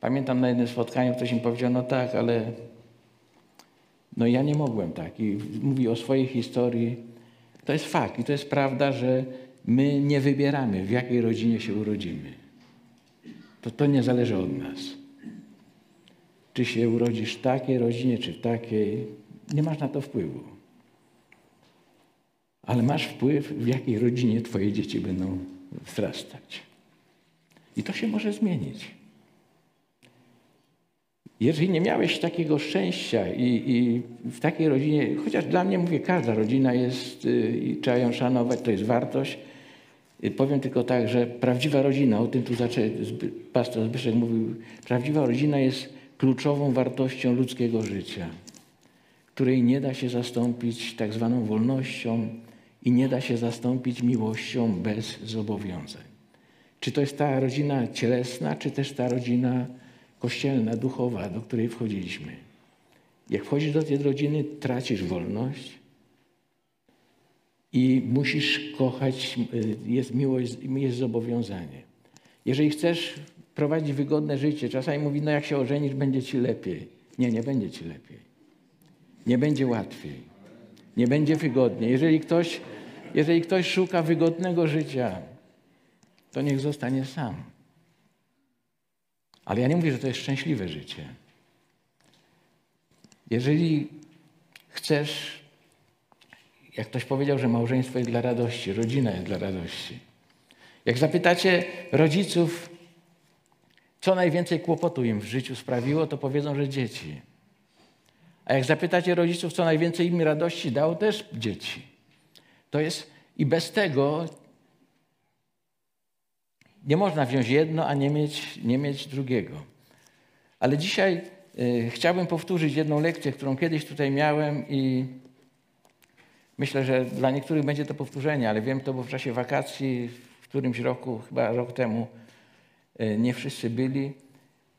Pamiętam na jednym spotkaniu ktoś mi powiedział, no tak, ale no ja nie mogłem tak. I mówi o swojej historii. To jest fakt i to jest prawda, że my nie wybieramy, w jakiej rodzinie się urodzimy. To, to nie zależy od nas. Czy się urodzisz w takiej rodzinie, czy w takiej, nie masz na to wpływu. Ale masz wpływ, w jakiej rodzinie twoje dzieci będą wzrastać. I to się może zmienić. Jeżeli nie miałeś takiego szczęścia i, i, w takiej rodzinie, chociaż dla mnie mówię, każda rodzina jest y, i trzeba ją szanować, to jest wartość. Y, powiem tylko tak, że prawdziwa rodzina, o tym tu zaczął, pastor Zbyszek mówił, prawdziwa rodzina jest kluczową wartością ludzkiego życia, której nie da się zastąpić tak zwaną wolnością i nie da się zastąpić miłością bez zobowiązań. Czy to jest ta rodzina cielesna, czy też ta rodzina kościelna, duchowa, do której wchodziliśmy. Jak wchodzisz do tej rodziny, tracisz wolność i musisz kochać, y, jest miłość, jest zobowiązanie. Jeżeli chcesz prowadzić wygodne życie, czasami mówi, no jak się ożenisz, będzie ci lepiej. Nie, nie będzie ci lepiej. Nie będzie łatwiej. Nie będzie wygodnie. Jeżeli ktoś, jeżeli ktoś szuka wygodnego życia, to niech zostanie sam. Ale ja nie mówię, że to jest szczęśliwe życie. Jeżeli chcesz, jak ktoś powiedział, że małżeństwo jest dla radości, rodzina jest dla radości. Jak zapytacie rodziców, co najwięcej kłopotu im w życiu sprawiło, to powiedzą, że dzieci. A jak zapytacie rodziców, co najwięcej im radości dało, też dzieci. To jest i bez tego nie można wziąć jedno, a nie mieć, nie mieć drugiego. Ale dzisiaj y, chciałbym powtórzyć jedną lekcję, którą kiedyś tutaj miałem i myślę, że dla niektórych będzie to powtórzenie, ale wiem to, bo w czasie wakacji w którymś roku, chyba rok temu, y, nie wszyscy byli.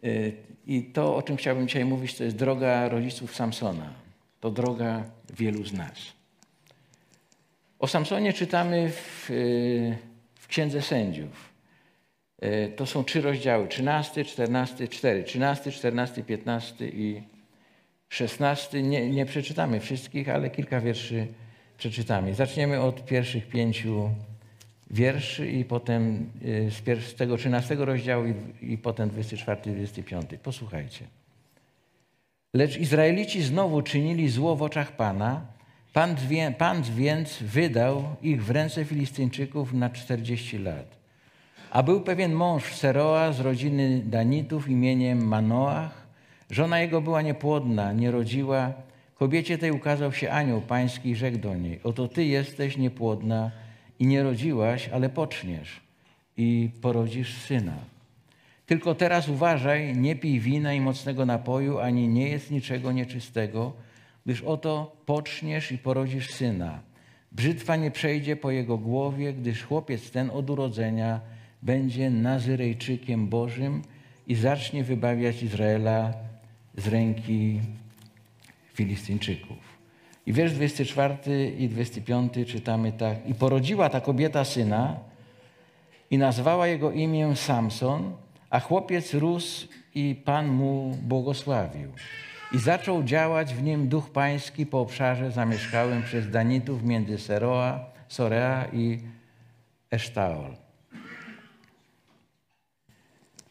Y, I to, o czym chciałbym dzisiaj mówić, to jest droga rodziców Samsona. To droga wielu z nas. O Samsonie czytamy w, w Księdze Sędziów. E, to są trzy rozdziały: 13, 14, 4. 13, 14, 15 i 16. Nie, nie przeczytamy wszystkich, ale kilka wierszy przeczytamy. Zaczniemy od pierwszych pięciu wierszy i potem e, z, tego 13 rozdziału i, i potem 24, 25. Posłuchajcie. Lecz Izraelici znowu czynili zło w oczach Pana. Pan, Pan więc wydał ich w ręce Filistyńczyków na 40 lat. A był pewien mąż Seroa z rodziny Danitów imieniem Manoach. Żona jego była niepłodna, nie rodziła. Kobiecie tej ukazał się anioł pański i rzekł do niej, oto ty jesteś niepłodna i nie rodziłaś, ale poczniesz i porodzisz syna. Tylko teraz uważaj, nie pij wina i mocnego napoju, ani nie jest niczego nieczystego, gdyż oto poczniesz i porodzisz syna. Brzytwa nie przejdzie po jego głowie, gdyż chłopiec ten od urodzenia będzie Nazyrejczykiem Bożym i zacznie wybawiać Izraela z ręki Filistyńczyków. I wiersz 24 i 25 czytamy tak. I porodziła ta kobieta syna i nazwała jego imię Samson, a chłopiec rósł i Pan mu błogosławił. I zaczął działać w nim duch pański po obszarze zamieszkałym przez Danitów między Seroa, Sorea i Esztaol.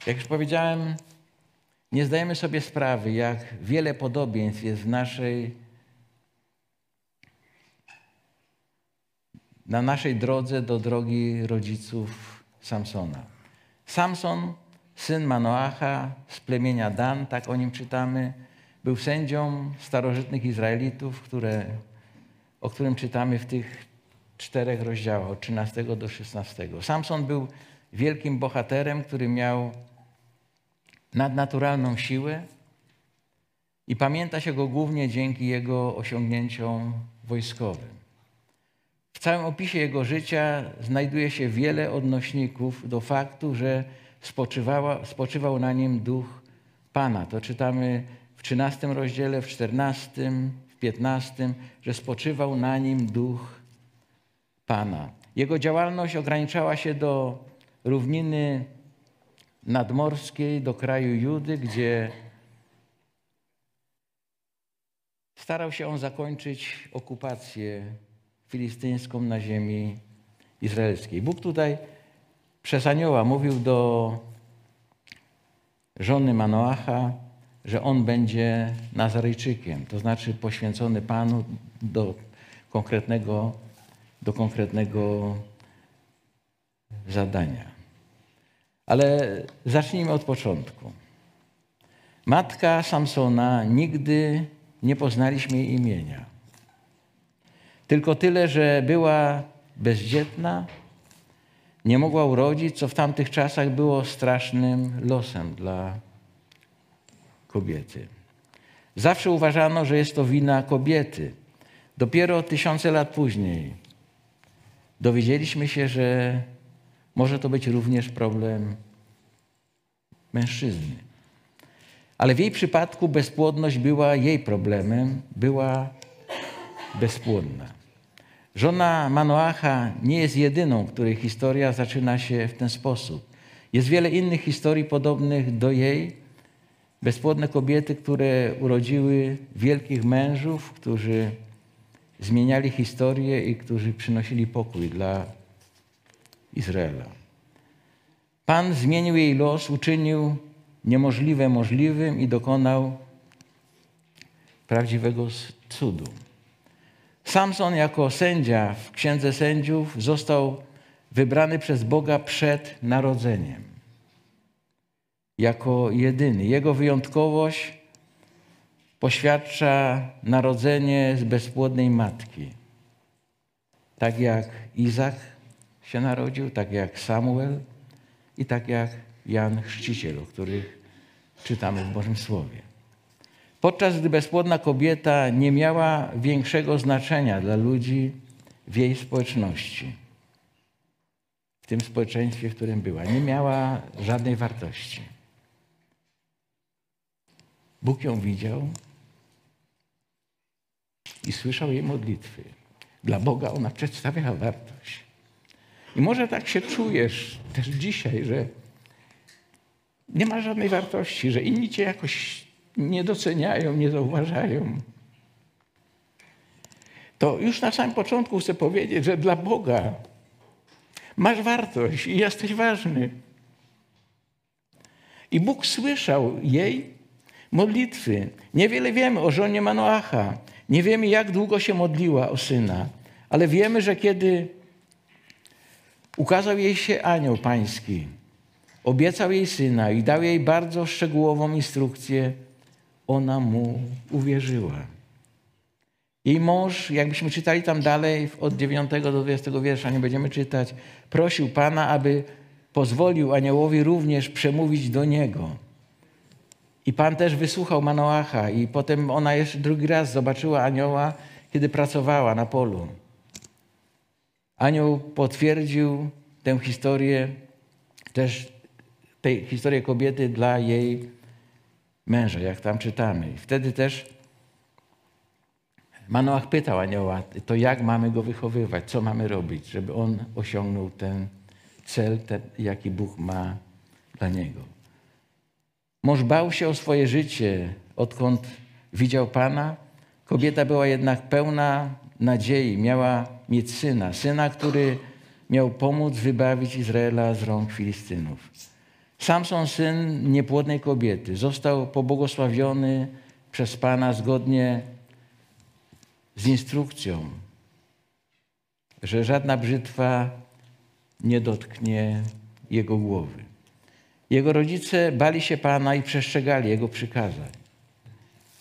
Jak już powiedziałem, nie zdajemy sobie sprawy, jak wiele podobieństw jest w naszej, na naszej drodze do drogi rodziców Samsona. Samson, syn Manoacha z plemienia Dan, tak o nim czytamy, był sędzią starożytnych Izraelitów, które, o którym czytamy w tych czterech rozdziałach, od 13 do 16. Samson był wielkim bohaterem, który miał nadnaturalną siłę i pamięta się go głównie dzięki jego osiągnięciom wojskowym. W całym opisie jego życia znajduje się wiele odnośników do faktu, że spoczywał na nim duch Pana. To czytamy w 13 rozdziale, w 14, w 15, że spoczywał na nim duch Pana. Jego działalność ograniczała się do równiny nadmorskiej do kraju Judy, gdzie starał się on zakończyć okupację filistyńską na ziemi izraelskiej. Bóg tutaj przez anioła mówił do żony Manoacha, że on będzie Nazarejczykiem, to znaczy poświęcony Panu do konkretnego, do konkretnego zadania. Ale zacznijmy od początku. Matka Samsona nigdy nie poznaliśmy jej imienia. Tylko tyle, że była bezdzietna, nie mogła urodzić, co w tamtych czasach było strasznym losem dla kobiety. Zawsze uważano, że jest to wina kobiety. Dopiero tysiące lat później dowiedzieliśmy się, że może to być również problem mężczyzny. Ale w jej przypadku bezpłodność była jej problemem, była bezpłodna. Żona Manoacha nie jest jedyną, której historia zaczyna się w ten sposób. Jest wiele innych historii podobnych do jej. Bezpłodne kobiety, które urodziły wielkich mężów, którzy zmieniali historię i którzy przynosili pokój dla Izraela. Pan zmienił jej los, uczynił niemożliwe możliwym i dokonał prawdziwego cudu. Samson jako sędzia w Księdze Sędziów został wybrany przez Boga przed narodzeniem. Jako jedyny. Jego wyjątkowość poświadcza narodzenie z bezpłodnej matki. Tak jak Izak się narodził, tak jak Samuel i tak jak Jan Chrzciciel, o których czytamy w Bożym Słowie. Podczas gdy bezpłodna kobieta nie miała większego znaczenia dla ludzi w jej społeczności, w tym społeczeństwie, w którym była, nie miała żadnej wartości. Bóg ją widział i słyszał jej modlitwy. Dla Boga ona przedstawiała wartość. I może tak się czujesz też dzisiaj, że nie ma żadnej wartości, że inni cię jakoś nie doceniają, nie zauważają. To już na samym początku chcę powiedzieć, że dla Boga masz wartość i jesteś ważny. I Bóg słyszał jej modlitwy. Niewiele wiemy o żonie Manoacha. Nie wiemy, jak długo się modliła o syna, ale wiemy, że kiedy ukazał jej się anioł pański, obiecał jej syna i dał jej bardzo szczegółową instrukcję, ona mu uwierzyła. Jej mąż, jakbyśmy czytali tam dalej, od 9 do 20 wiersza, nie będziemy czytać, prosił Pana, aby pozwolił aniołowi również przemówić do niego. I Pan też wysłuchał Manoacha i potem ona jeszcze drugi raz zobaczyła anioła, kiedy pracowała na polu. Anioł potwierdził tę historię, też tej historię kobiety dla jej męża, jak tam czytamy. I wtedy też Manoach pytał anioła, to jak mamy go wychowywać, co mamy robić, żeby on osiągnął ten cel, ten, jaki Bóg ma dla niego. Mąż bał się o swoje życie, odkąd widział Pana. Kobieta była jednak pełna nadziei, miała mieć syna, syna, który miał pomóc wybawić Izraela z rąk Filistynów. Samson, syn niepłodnej kobiety, został pobłogosławiony przez Pana zgodnie z instrukcją, że żadna brzytwa nie dotknie jego głowy. Jego rodzice bali się Pana i przestrzegali Jego przykazań.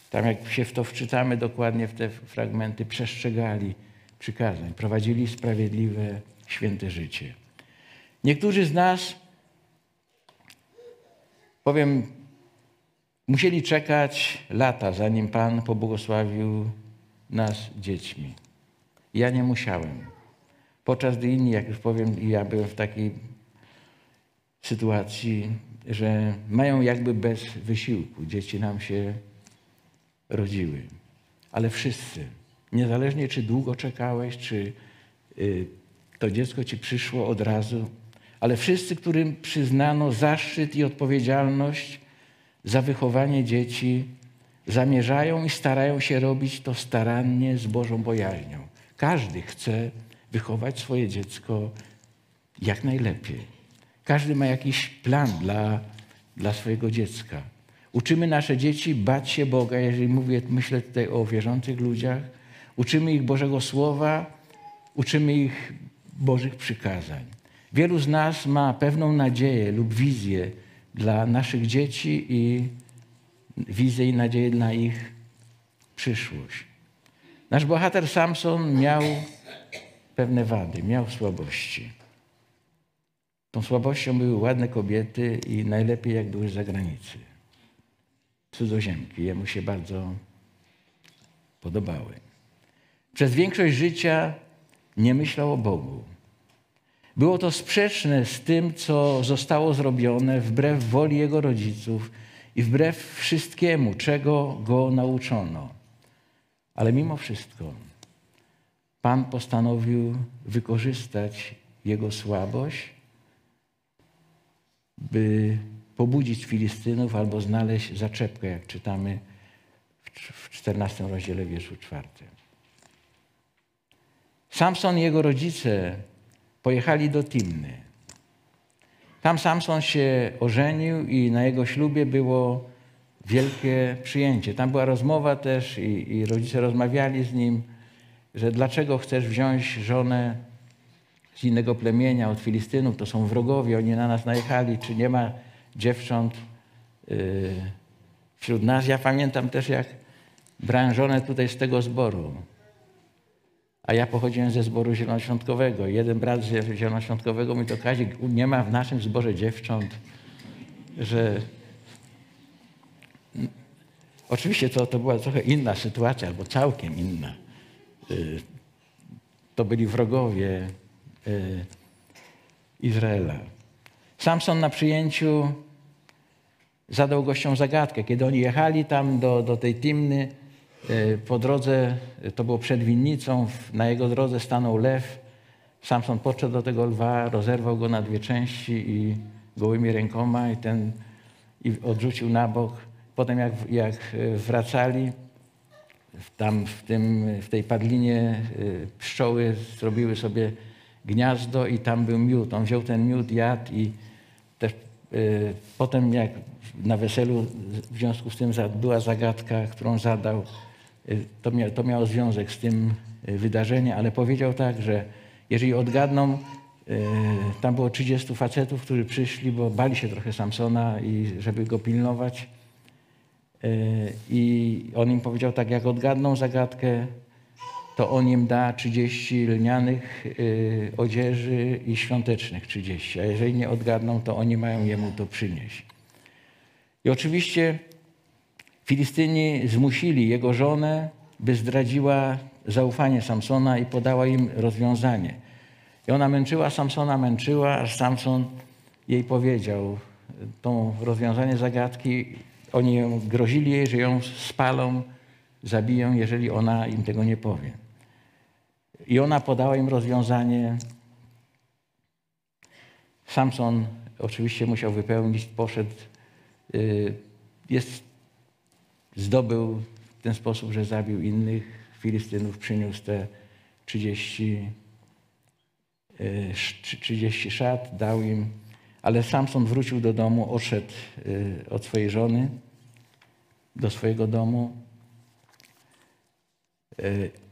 Tam jak się w to wczytamy dokładnie w te fragmenty, przestrzegali przykazań, prowadzili sprawiedliwe, święte życie. Niektórzy z nas Powiem, musieli czekać lata, zanim Pan pobłogosławił nas dziećmi. Ja nie musiałem. Podczas gdy inni, jak już powiem, ja byłem w takiej sytuacji, że mają jakby bez wysiłku. Dzieci nam się rodziły. Ale wszyscy, niezależnie czy długo czekałeś, czy y, to dziecko ci przyszło od razu, ale wszyscy, którym przyznano zaszczyt i odpowiedzialność za wychowanie dzieci, zamierzają i starają się robić to starannie z Bożą bojaźnią. Każdy chce wychować swoje dziecko jak najlepiej. Każdy ma jakiś plan dla, dla swojego dziecka. Uczymy nasze dzieci bać się Boga, jeżeli mówię, myślę tutaj o wierzących ludziach. Uczymy ich Bożego Słowa, uczymy ich Bożych przykazań. Wielu z nas ma pewną nadzieję lub wizję dla naszych dzieci i wizję i nadzieję na ich przyszłość. Nasz bohater Samson miał pewne wady, miał słabości. Tą słabością były ładne kobiety i najlepiej jak były z zagranicy. Cudzoziemki. Jemu się bardzo podobały. Przez większość życia nie myślał o Bogu. Było to sprzeczne z tym, co zostało zrobione wbrew woli jego rodziców i wbrew wszystkiemu, czego go nauczono. Ale mimo wszystko Pan postanowił wykorzystać jego słabość, by pobudzić Filistynów albo znaleźć zaczepkę, jak czytamy w 14 rozdziale wierszu czwartym. Samson i jego rodzice pojechali do Timny. Tam Samson się ożenił i na jego ślubie było wielkie przyjęcie. Tam była rozmowa też i, i rodzice rozmawiali z nim, że dlaczego chcesz wziąć żonę z innego plemienia, od Filistynów, to są wrogowie, oni na nas najechali, czy nie ma dziewcząt yy, wśród nas. Ja pamiętam też, jak brałem żonę tutaj z tego zboru. A ja pochodziłem ze zboru zielonoświątkowego. Jeden brat z zielonoświątkowego mi to każe, nie ma w naszym zborze dziewcząt, że... Oczywiście to, to była trochę inna sytuacja, albo całkiem inna. Y, to byli wrogowie y, Izraela. Samson na przyjęciu zadał gościom zagadkę. Kiedy oni jechali tam do, do tej Timny, po drodze, e, to było przed winnicą, na jego drodze stanął lew. Samson podszedł do tego lwa, rozerwał go na dwie części i gołymi rękoma i ten i odrzucił na bok. Potem jak, jak e, wracali, tam w, tym, w tej padlinie pszczoły zrobiły sobie gniazdo i tam był miód. On wziął ten miód, jadł i też potem jak na weselu w związku z tym była zagadka, którą zadał, Y, to, mia, to miało związek z tym y, wydarzeniem, ale powiedział tak, że jeżeli odgadną, y, tam było 30 facetów, którzy przyszli, bo bali się trochę Samsona i żeby go pilnować. I on im powiedział tak, jak odgadną zagadkę, to on im da 30 lnianych odzieży i świątecznych 30. A jeżeli nie odgadną, to oni mają jemu to przynieść. I oczywiście Filistyni zmusili jego żonę, by zdradziła zaufanie Samsona i podała im rozwiązanie. I ona męczyła Samsona, męczyła, aż Samson jej powiedział to rozwiązanie zagadki. Oni ją, grozili jej, że ją spalą, zabiją, jeżeli ona im tego nie powie. I ona podała im rozwiązanie. Samson oczywiście musiał wypełnić, poszedł. Y, jest zdobył w ten sposób, że zabił innych Filistynów, przyniósł te 30, 30 e, szat, dał im, ale Samson wrócił do domu, odszedł e, od swojej żony do swojego domu. E,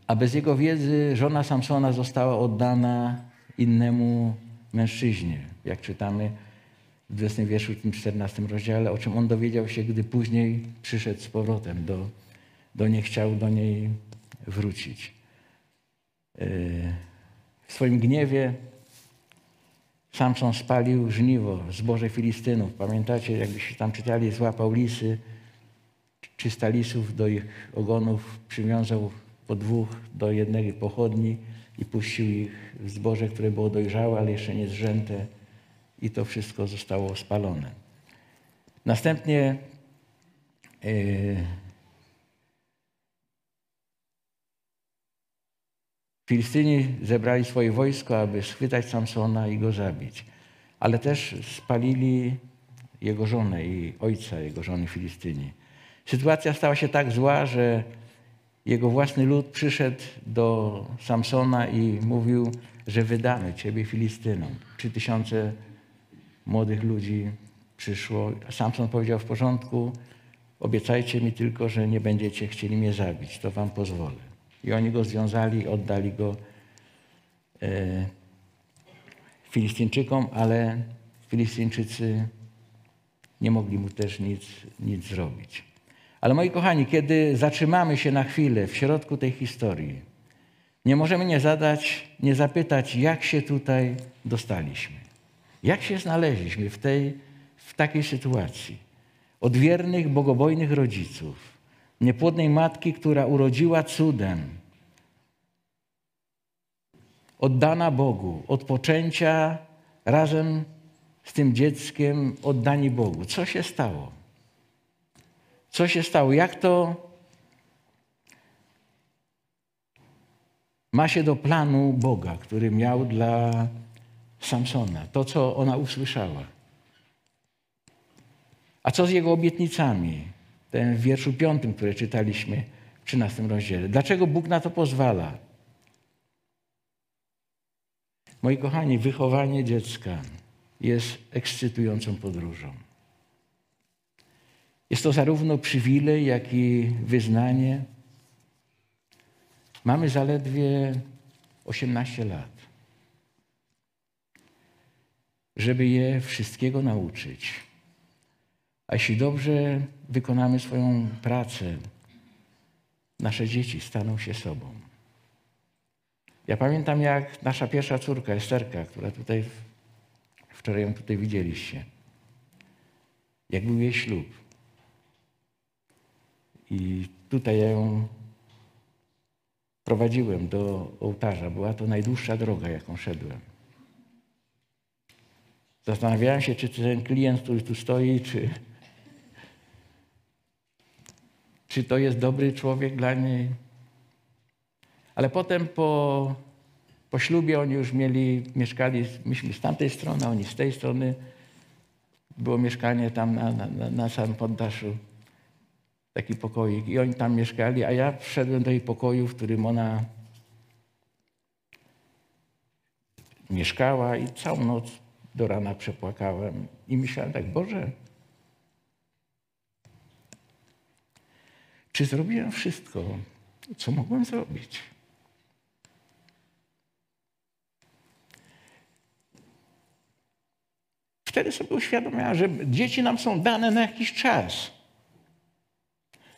a bez jego wiedzy żona Samsona została oddana innemu mężczyźnie, jak czytamy w 20 wierszu, w tym 14 rozdziale, o czym on dowiedział się, gdy później przyszedł z powrotem do, do niej, chciał do niej wrócić. E, w swoim gniewie Samson spalił żniwo, zboże Filistynów. Pamiętacie, jakbyście tam czytali, złapał lisy, 300 lisów do ich ogonów, przywiązał po dwóch do jednej pochodni i puścił ich w zboże, które było dojrzałe, ale jeszcze nie zrzęte i to wszystko zostało spalone. Następnie yy, Filistyni zebrali swoje wojsko, aby schwytać Samsona i go zabić. ale też spalili jego żonę i ojca jego żony Filistyni. Sytuacja stała się tak zła, że jego własny lud przyszedł do Samsona i mówił, że wydamy ciebie Filistynom. Trzy tysiące młodych ludzi przyszło. Samson powiedział w porządku, obiecajcie mi tylko, że nie będziecie chcieli mnie zabić, to wam pozwolę. I oni go związali, oddali go e, Filistyńczykom, ale Filistyńczycy nie mogli mu też nic, nic zrobić. Ale moi kochani, kiedy zatrzymamy się na chwilę w środku tej historii, nie możemy nie zadać, nie zapytać, jak się tutaj dostaliśmy. Jak się znaleźliśmy w, tej, w takiej sytuacji? Od wiernych, bogobojnych rodziców, niepłodnej matki, która urodziła cudem, oddana Bogu, od poczęcia razem z tym dzieckiem oddani Bogu. Co się stało? Co się stało? Jak to ma się do planu Boga, który miał dla Samsona? To, co ona usłyszała. A co z jego obietnicami? Ten w wierszu piątym, który czytaliśmy w 13 rozdziale. Dlaczego Bóg na to pozwala? Moi kochani, wychowanie dziecka jest ekscytującą podróżą. Jest to zarówno przywilej, jak i wyznanie. Mamy zaledwie 18 lat. Żeby je wszystkiego nauczyć. A jeśli dobrze wykonamy swoją pracę, nasze dzieci staną się sobą. Ja pamiętam, jak nasza pierwsza córka, Esterka, która tutaj wczoraj ją tutaj widzieliście, jak był jej ślub. I tutaj ja ją prowadziłem do ołtarza. Była to najdłuższa droga, jaką szedłem. Zastanawiałem się, czy ten klient, który tu stoi, czy, czy to jest dobry człowiek dla niej. Ale potem po, po ślubie oni już mieli, mieszkali, myśmy z tamtej strony, oni z tej strony. Było mieszkanie tam na, na, na samym poddaszu, taki pokoik. I oni tam mieszkali, a ja wszedłem do jej pokoju, w którym ona mieszkała i całą noc do rana przepłakałem. I myślałem tak, Boże, czy zrobiłem wszystko, co mogłem zrobić? wtedy sobie uświadomiła, że dzieci nam są dane na jakiś czas.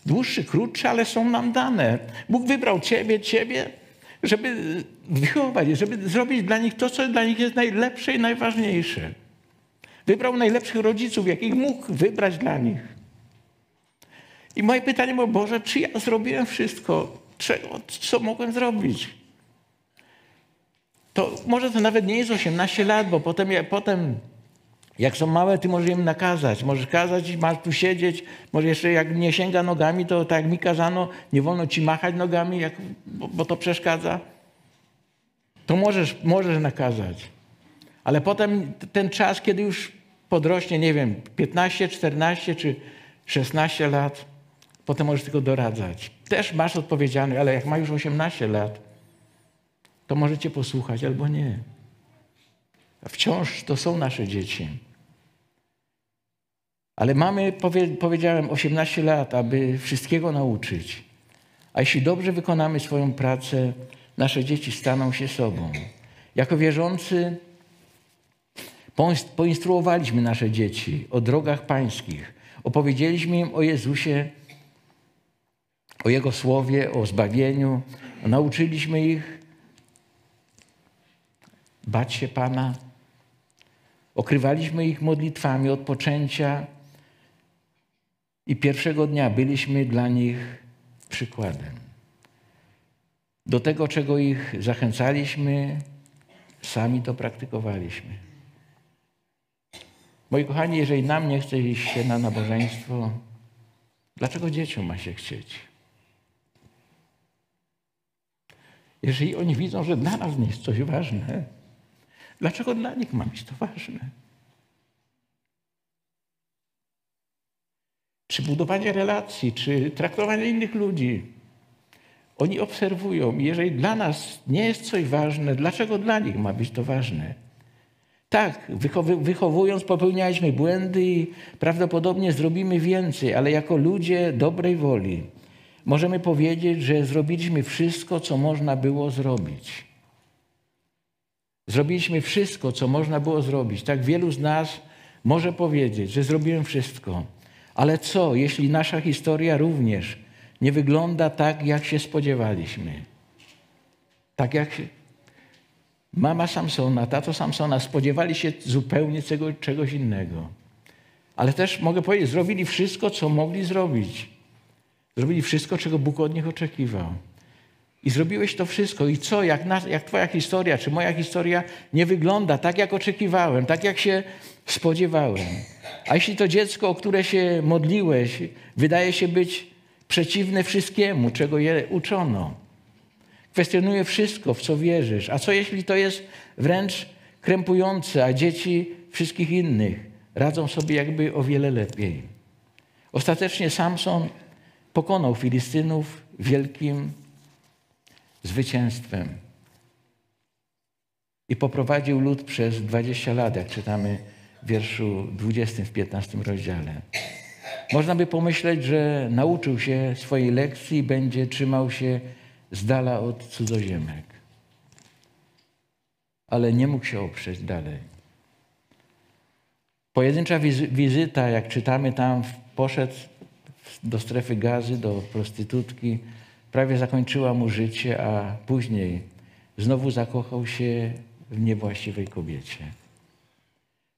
Dłuższy, krótszy, ale są nam dane. Bóg wybrał ciebie, ciebie, żeby wychować, żeby zrobić dla nich to, co dla nich jest najlepsze i najważniejsze. Wybrał najlepszych rodziców, jakich mógł wybrać dla nich. I moje pytanie było, Boże, czy ja zrobiłem wszystko, czego, co mogłem zrobić? To może to nawet nie jest 18 lat, bo potem, potem jak są małe, ty możesz im nakazać. Możesz kazać, masz tu siedzieć. Może jeszcze jak nie sięga nogami, to tak jak mi kazano, nie wolno ci machać nogami, jak, bo, bo to przeszkadza. To możesz, możesz nakazać. Ale potem ten czas, kiedy już podrośnie, nie wiem, 15, 14 czy 16 lat, potem możesz tylko doradzać. Też masz odpowiedzialność, ale jak ma już 18 lat, to możecie posłuchać albo nie. Wciąż to są nasze dzieci. Ale mamy, powiedziałem, 18 lat, aby wszystkiego nauczyć. A jeśli dobrze wykonamy swoją pracę, nasze dzieci staną się sobą. Jako wierzący poinstruowaliśmy nasze dzieci o drogach pańskich. Opowiedzieliśmy im o Jezusie, o Jego słowie, o zbawieniu. Nauczyliśmy ich bać się Pana. Okrywaliśmy ich modlitwami od poczęcia i pierwszego dnia byliśmy dla nich przykładem. Do tego, czego ich zachęcaliśmy, sami to praktykowaliśmy. Moi kochani, jeżeli nam nie chce iść się na nabożeństwo, dlaczego dzieciom ma się chcieć? Jeżeli oni widzą, że dla nas nie jest coś ważne, Dlaczego dla nich ma być to ważne? Czy budowanie relacji, czy traktowanie innych ludzi. Oni obserwują, jeżeli dla nas nie jest coś ważne, dlaczego dla nich ma być to ważne? Tak, wychowując popełnialiśmy błędy i prawdopodobnie zrobimy więcej, ale jako ludzie dobrej woli możemy powiedzieć, że zrobiliśmy wszystko, co można było zrobić. Zrobiliśmy wszystko, co można było zrobić. Tak wielu z nas może powiedzieć, że zrobiłem wszystko. Ale co, jeśli nasza historia również nie wygląda tak, jak się spodziewaliśmy? Tak jak mama Samsona, tato Samsona spodziewali się zupełnie czego, czegoś innego. Ale też mogę powiedzieć, zrobili wszystko, co mogli zrobić. Zrobili wszystko, czego Bóg od nich oczekiwał. I zrobiłeś to wszystko. I co, jak, jak Twoja historia, czy moja historia nie wygląda tak, jak oczekiwałem, tak, jak się spodziewałem? A jeśli to dziecko, o które się modliłeś, wydaje się być przeciwne wszystkiemu, czego je uczono, kwestionuje wszystko, w co wierzysz. A co jeśli to jest wręcz krępujące, a dzieci wszystkich innych radzą sobie jakby o wiele lepiej? Ostatecznie Samson pokonał Filistynów wielkim zwycięstwem. I poprowadził lud przez 20 lat, jak czytamy w wierszu 20 w 15 rozdziale. Można by pomyśleć, że nauczył się swojej lekcji i będzie trzymał się z dala od cudzoziemek. Ale nie mógł się oprzeć dalej. Pojedyncza wizyta, jak czytamy tam, poszedł do strefy gazy, do prostytutki, prawie zakończyła mu życie, a później znowu zakochał się w niewłaściwej kobiecie.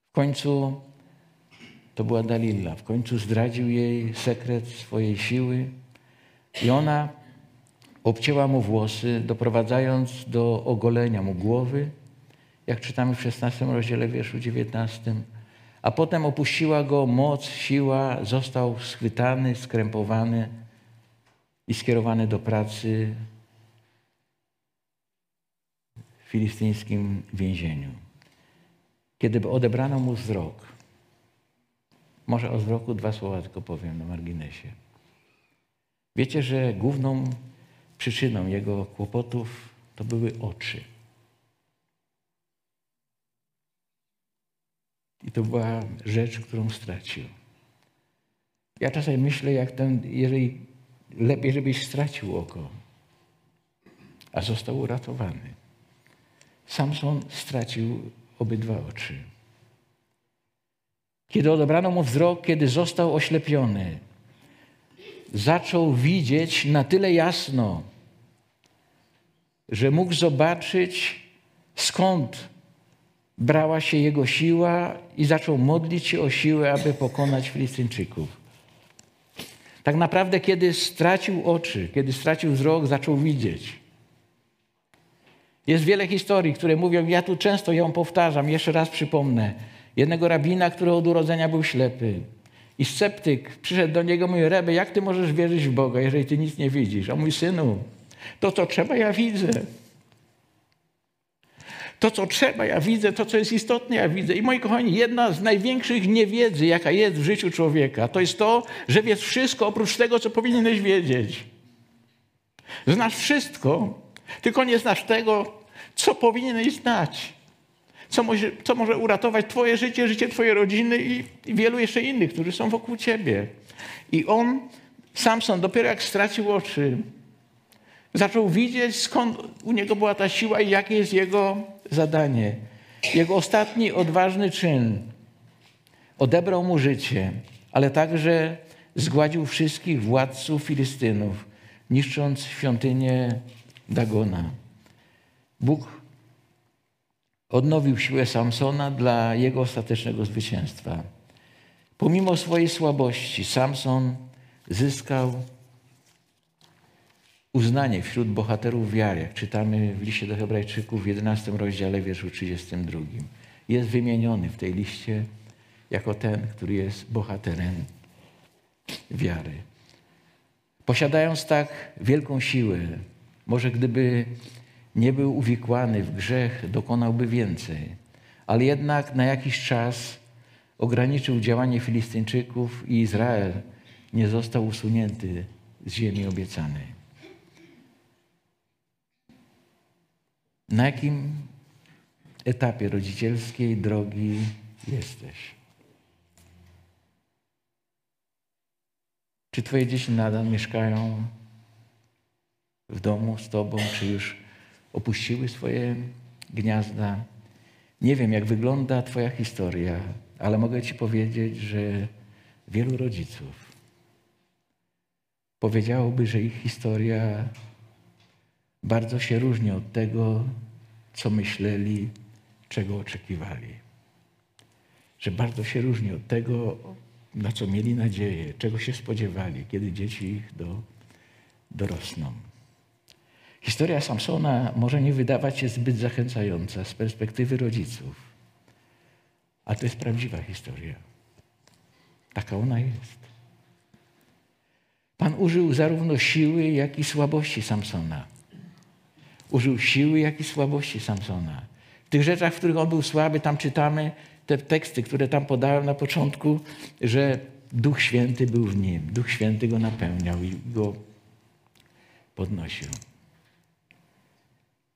W końcu to była Dalila. W końcu zdradził jej sekret swojej siły i ona obcięła mu włosy, doprowadzając do ogolenia mu głowy, jak czytamy w 16 rozdziale wierszu 19. A potem opuściła go moc, siła, został schwytany, skrępowany i skierowany do pracy w filistyńskim więzieniu. Kiedy odebrano mu wzrok, może o wzroku dwa słowa tylko powiem na marginesie. Wiecie, że główną przyczyną jego kłopotów to były oczy. I to była rzecz, którą stracił. Ja czasem myślę, jak ten, jeżeli lepiej, żebyś stracił oko, a został uratowany. Samson stracił obydwa oczy. Kiedy odebrano mu wzrok, kiedy został oślepiony, zaczął widzieć na tyle jasno, że mógł zobaczyć, skąd brała się jego siła i zaczął modlić się o siłę, aby pokonać Filistyńczyków. Tak naprawdę, kiedy stracił oczy, kiedy stracił wzrok, zaczął widzieć. Jest wiele historii, które mówią, ja tu często ją powtarzam, jeszcze raz przypomnę. Jednego rabina, który od urodzenia był ślepy. I sceptyk przyszedł do niego i mówi, Rebe, jak ty możesz wierzyć w Boga, jeżeli ty nic nie widzisz? A mój synu, to co trzeba, ja widzę. To, co trzeba, ja widzę, to, co jest istotne, ja widzę. I moi kochani, jedna z największych niewiedzy, jaka jest w życiu człowieka, to jest to, że wiesz wszystko oprócz tego, co powinieneś wiedzieć. Znasz wszystko, tylko nie znasz tego, co powinieneś znać. Co może, co może uratować Twoje życie, życie Twojej rodziny i, i wielu jeszcze innych, którzy są wokół Ciebie. I on, Samson, dopiero jak stracił oczy, zaczął widzieć, skąd u niego była ta siła i jakie jest jego zadanie. Jego ostatni odważny czyn odebrał mu życie, ale także zgładził wszystkich władców Filistynów, niszcząc świątynię Dagona. Bóg odnowił siłę Samsona dla jego ostatecznego zwycięstwa. Pomimo swojej słabości, Samson zyskał uznanie wśród bohaterów wiary, jak czytamy w liście do Hebrajczyków w 11 rozdziale, wierszu 32. Jest wymieniony w tej liście jako ten, który jest bohaterem wiary. Posiadając tak wielką siłę, może gdyby nie był uwikłany w grzech, dokonałby więcej, ale jednak na jakiś czas ograniczył działanie Filistyńczyków i Izrael nie został usunięty z ziemi obiecanej. Na jakim etapie rodzicielskiej drogi jesteś? Czy Twoje dzieci nadal mieszkają w domu z Tobą, czy już opuściły swoje gniazda? Nie wiem, jak wygląda Twoja historia, ale mogę Ci powiedzieć, że wielu rodziców powiedziałoby, że ich historia bardzo się różni od tego, co myśleli, czego oczekiwali. Że bardzo się różni od tego, na co mieli nadzieję, czego się spodziewali, kiedy dzieci ich do, dorosną. Historia Samsona może nie wydawać się zbyt zachęcająca z perspektywy rodziców, a to jest prawdziwa historia. Taka ona jest. Pan użył zarówno siły, jak i słabości Samsona. Użył siły, jak i słabości Samsona. W tych rzeczach, w których on był słaby, tam czytamy te teksty, które tam podałem na początku, że Duch Święty był w nim. Duch Święty go napełniał i go podnosił.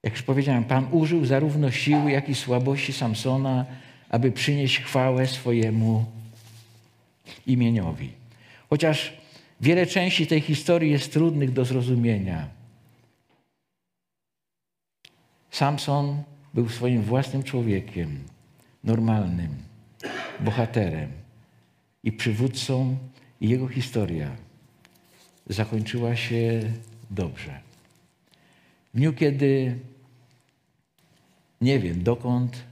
Jak już powiedziałem, Pan użył zarówno siły, jak i słabości Samsona, aby przynieść chwałę swojemu imieniowi. Chociaż wiele części tej historii jest trudnych do zrozumienia. Samson był swoim własnym człowiekiem, normalnym, bohaterem i przywódcą, i jego historia zakończyła się dobrze. W dniu, kiedy nie wiem, dokąd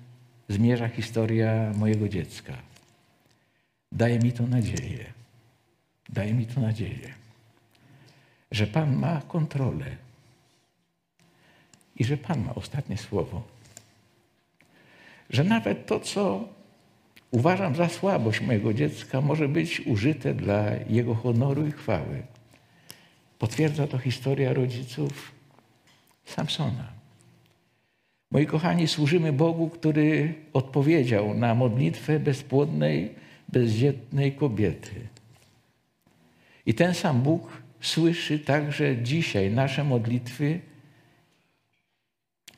zmierza historia mojego dziecka, daje mi to nadzieję, daje mi to nadzieję, że Pan ma kontrolę i że Pan ma ostatnie słowo. Że nawet to, co uważam za słabość mojego dziecka, może być użyte dla jego honoru i chwały. Potwierdza to historia rodziców Samsona. Moi kochani, służymy Bogu, który odpowiedział na modlitwę bezpłodnej, bezdzietnej kobiety. I ten sam Bóg słyszy także dzisiaj nasze modlitwy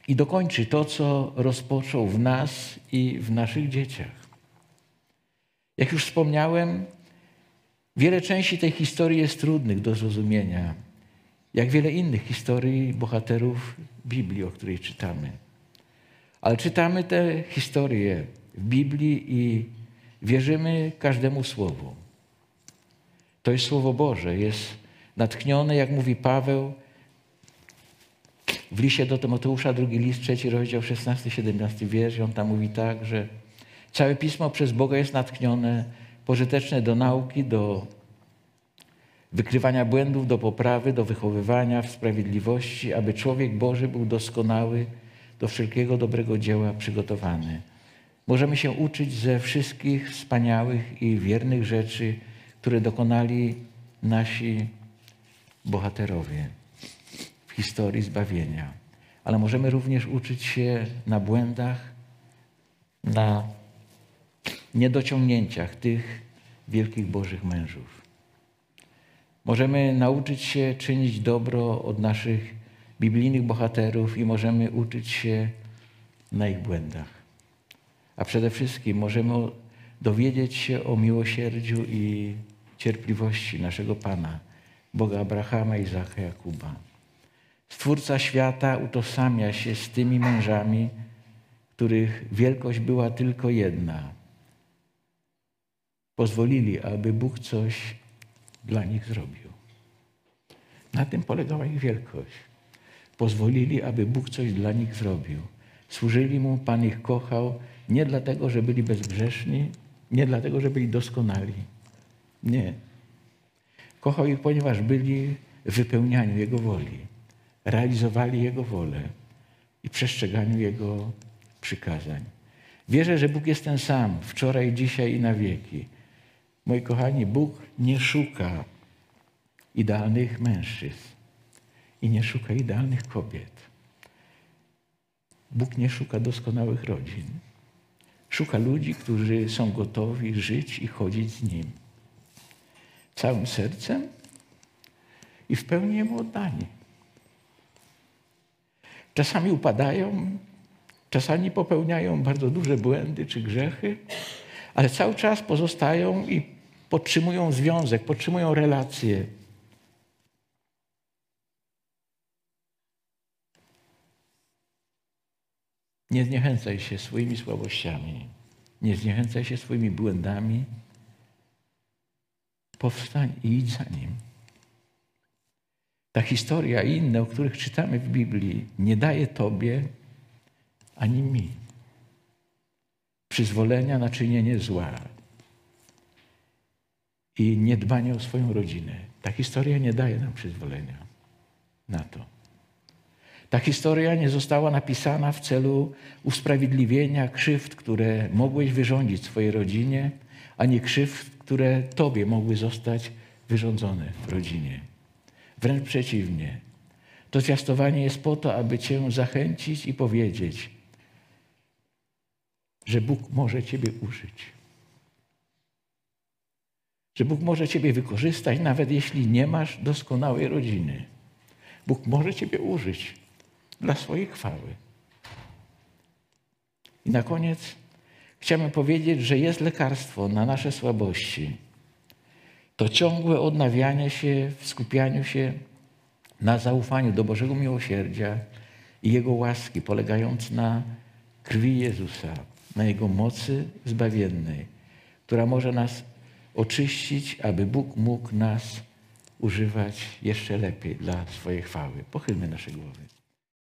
i dokończy to, co rozpoczął w nas i w naszych dzieciach. Jak już wspomniałem, wiele części tej historii jest trudnych do zrozumienia, jak wiele innych historii bohaterów Biblii, o której czytamy. Ale czytamy te historie w Biblii i wierzymy każdemu słowu. To jest Słowo Boże, jest natchnione, jak mówi Paweł, w liście do Tymoteusza, drugi list, trzeci rozdział, 16-17 wiersz, on tam mówi tak, że całe Pismo przez Boga jest natchnione, pożyteczne do nauki, do wykrywania błędów, do poprawy, do wychowywania w sprawiedliwości, aby człowiek Boży był doskonały, do wszelkiego dobrego dzieła przygotowany. Możemy się uczyć ze wszystkich wspaniałych i wiernych rzeczy, które dokonali nasi bohaterowie historii zbawienia. Ale możemy również uczyć się na błędach, na niedociągnięciach tych wielkich Bożych mężów. Możemy nauczyć się czynić dobro od naszych biblijnych bohaterów i możemy uczyć się na ich błędach. A przede wszystkim możemy dowiedzieć się o miłosierdziu i cierpliwości naszego Pana, Boga Abrahama, Izaka, Jakuba. Stwórca świata utożsamia się z tymi mężami, których wielkość była tylko jedna. Pozwolili, aby Bóg coś dla nich zrobił. Na tym polegała ich wielkość. Pozwolili, aby Bóg coś dla nich zrobił. Służyli Mu, Pan ich kochał nie dlatego, że byli bezgrzeszni, nie dlatego, że byli doskonali. Nie. Kochał ich, ponieważ byli w wypełnianiu Jego woli realizowali Jego wolę i przestrzeganiu Jego przykazań. Wierzę, że Bóg jest ten sam, wczoraj, dzisiaj i na wieki. Moi kochani, Bóg nie szuka idealnych mężczyzn i nie szuka idealnych kobiet. Bóg nie szuka doskonałych rodzin. Szuka ludzi, którzy są gotowi żyć i chodzić z Nim. całym sercem i w pełni Jemu oddani. Czasami upadają, czasami popełniają bardzo duże błędy czy grzechy, ale cały czas pozostają i podtrzymują związek, podtrzymują relacje. Nie zniechęcaj się swoimi słabościami, nie zniechęcaj się swoimi błędami. Powstań i idź za nim. Ta historia i inne, o których czytamy w Biblii, nie daje Tobie ani mi przyzwolenia na czynienie zła i niedbanie o swoją rodzinę. Ta historia nie daje nam przyzwolenia na to. Ta historia nie została napisana w celu usprawiedliwienia krzywd, które mogłeś wyrządzić swojej rodzinie, ani krzywd, które Tobie mogły zostać wyrządzone w rodzinie. Wręcz przeciwnie. To zwiastowanie jest po to, aby Cię zachęcić i powiedzieć, że Bóg może Ciebie użyć. Że Bóg może Ciebie wykorzystać, nawet jeśli nie masz doskonałej rodziny. Bóg może Ciebie użyć dla swojej chwały. I na koniec chciałbym powiedzieć, że jest lekarstwo na nasze słabości. To ciągłe odnawianie się w skupianiu się na zaufaniu do Bożego miłosierdzia i Jego łaski, polegając na krwi Jezusa, na Jego mocy zbawiennej, która może nas oczyścić, aby Bóg mógł nas używać jeszcze lepiej dla swojej chwały. Pochylmy nasze głowy.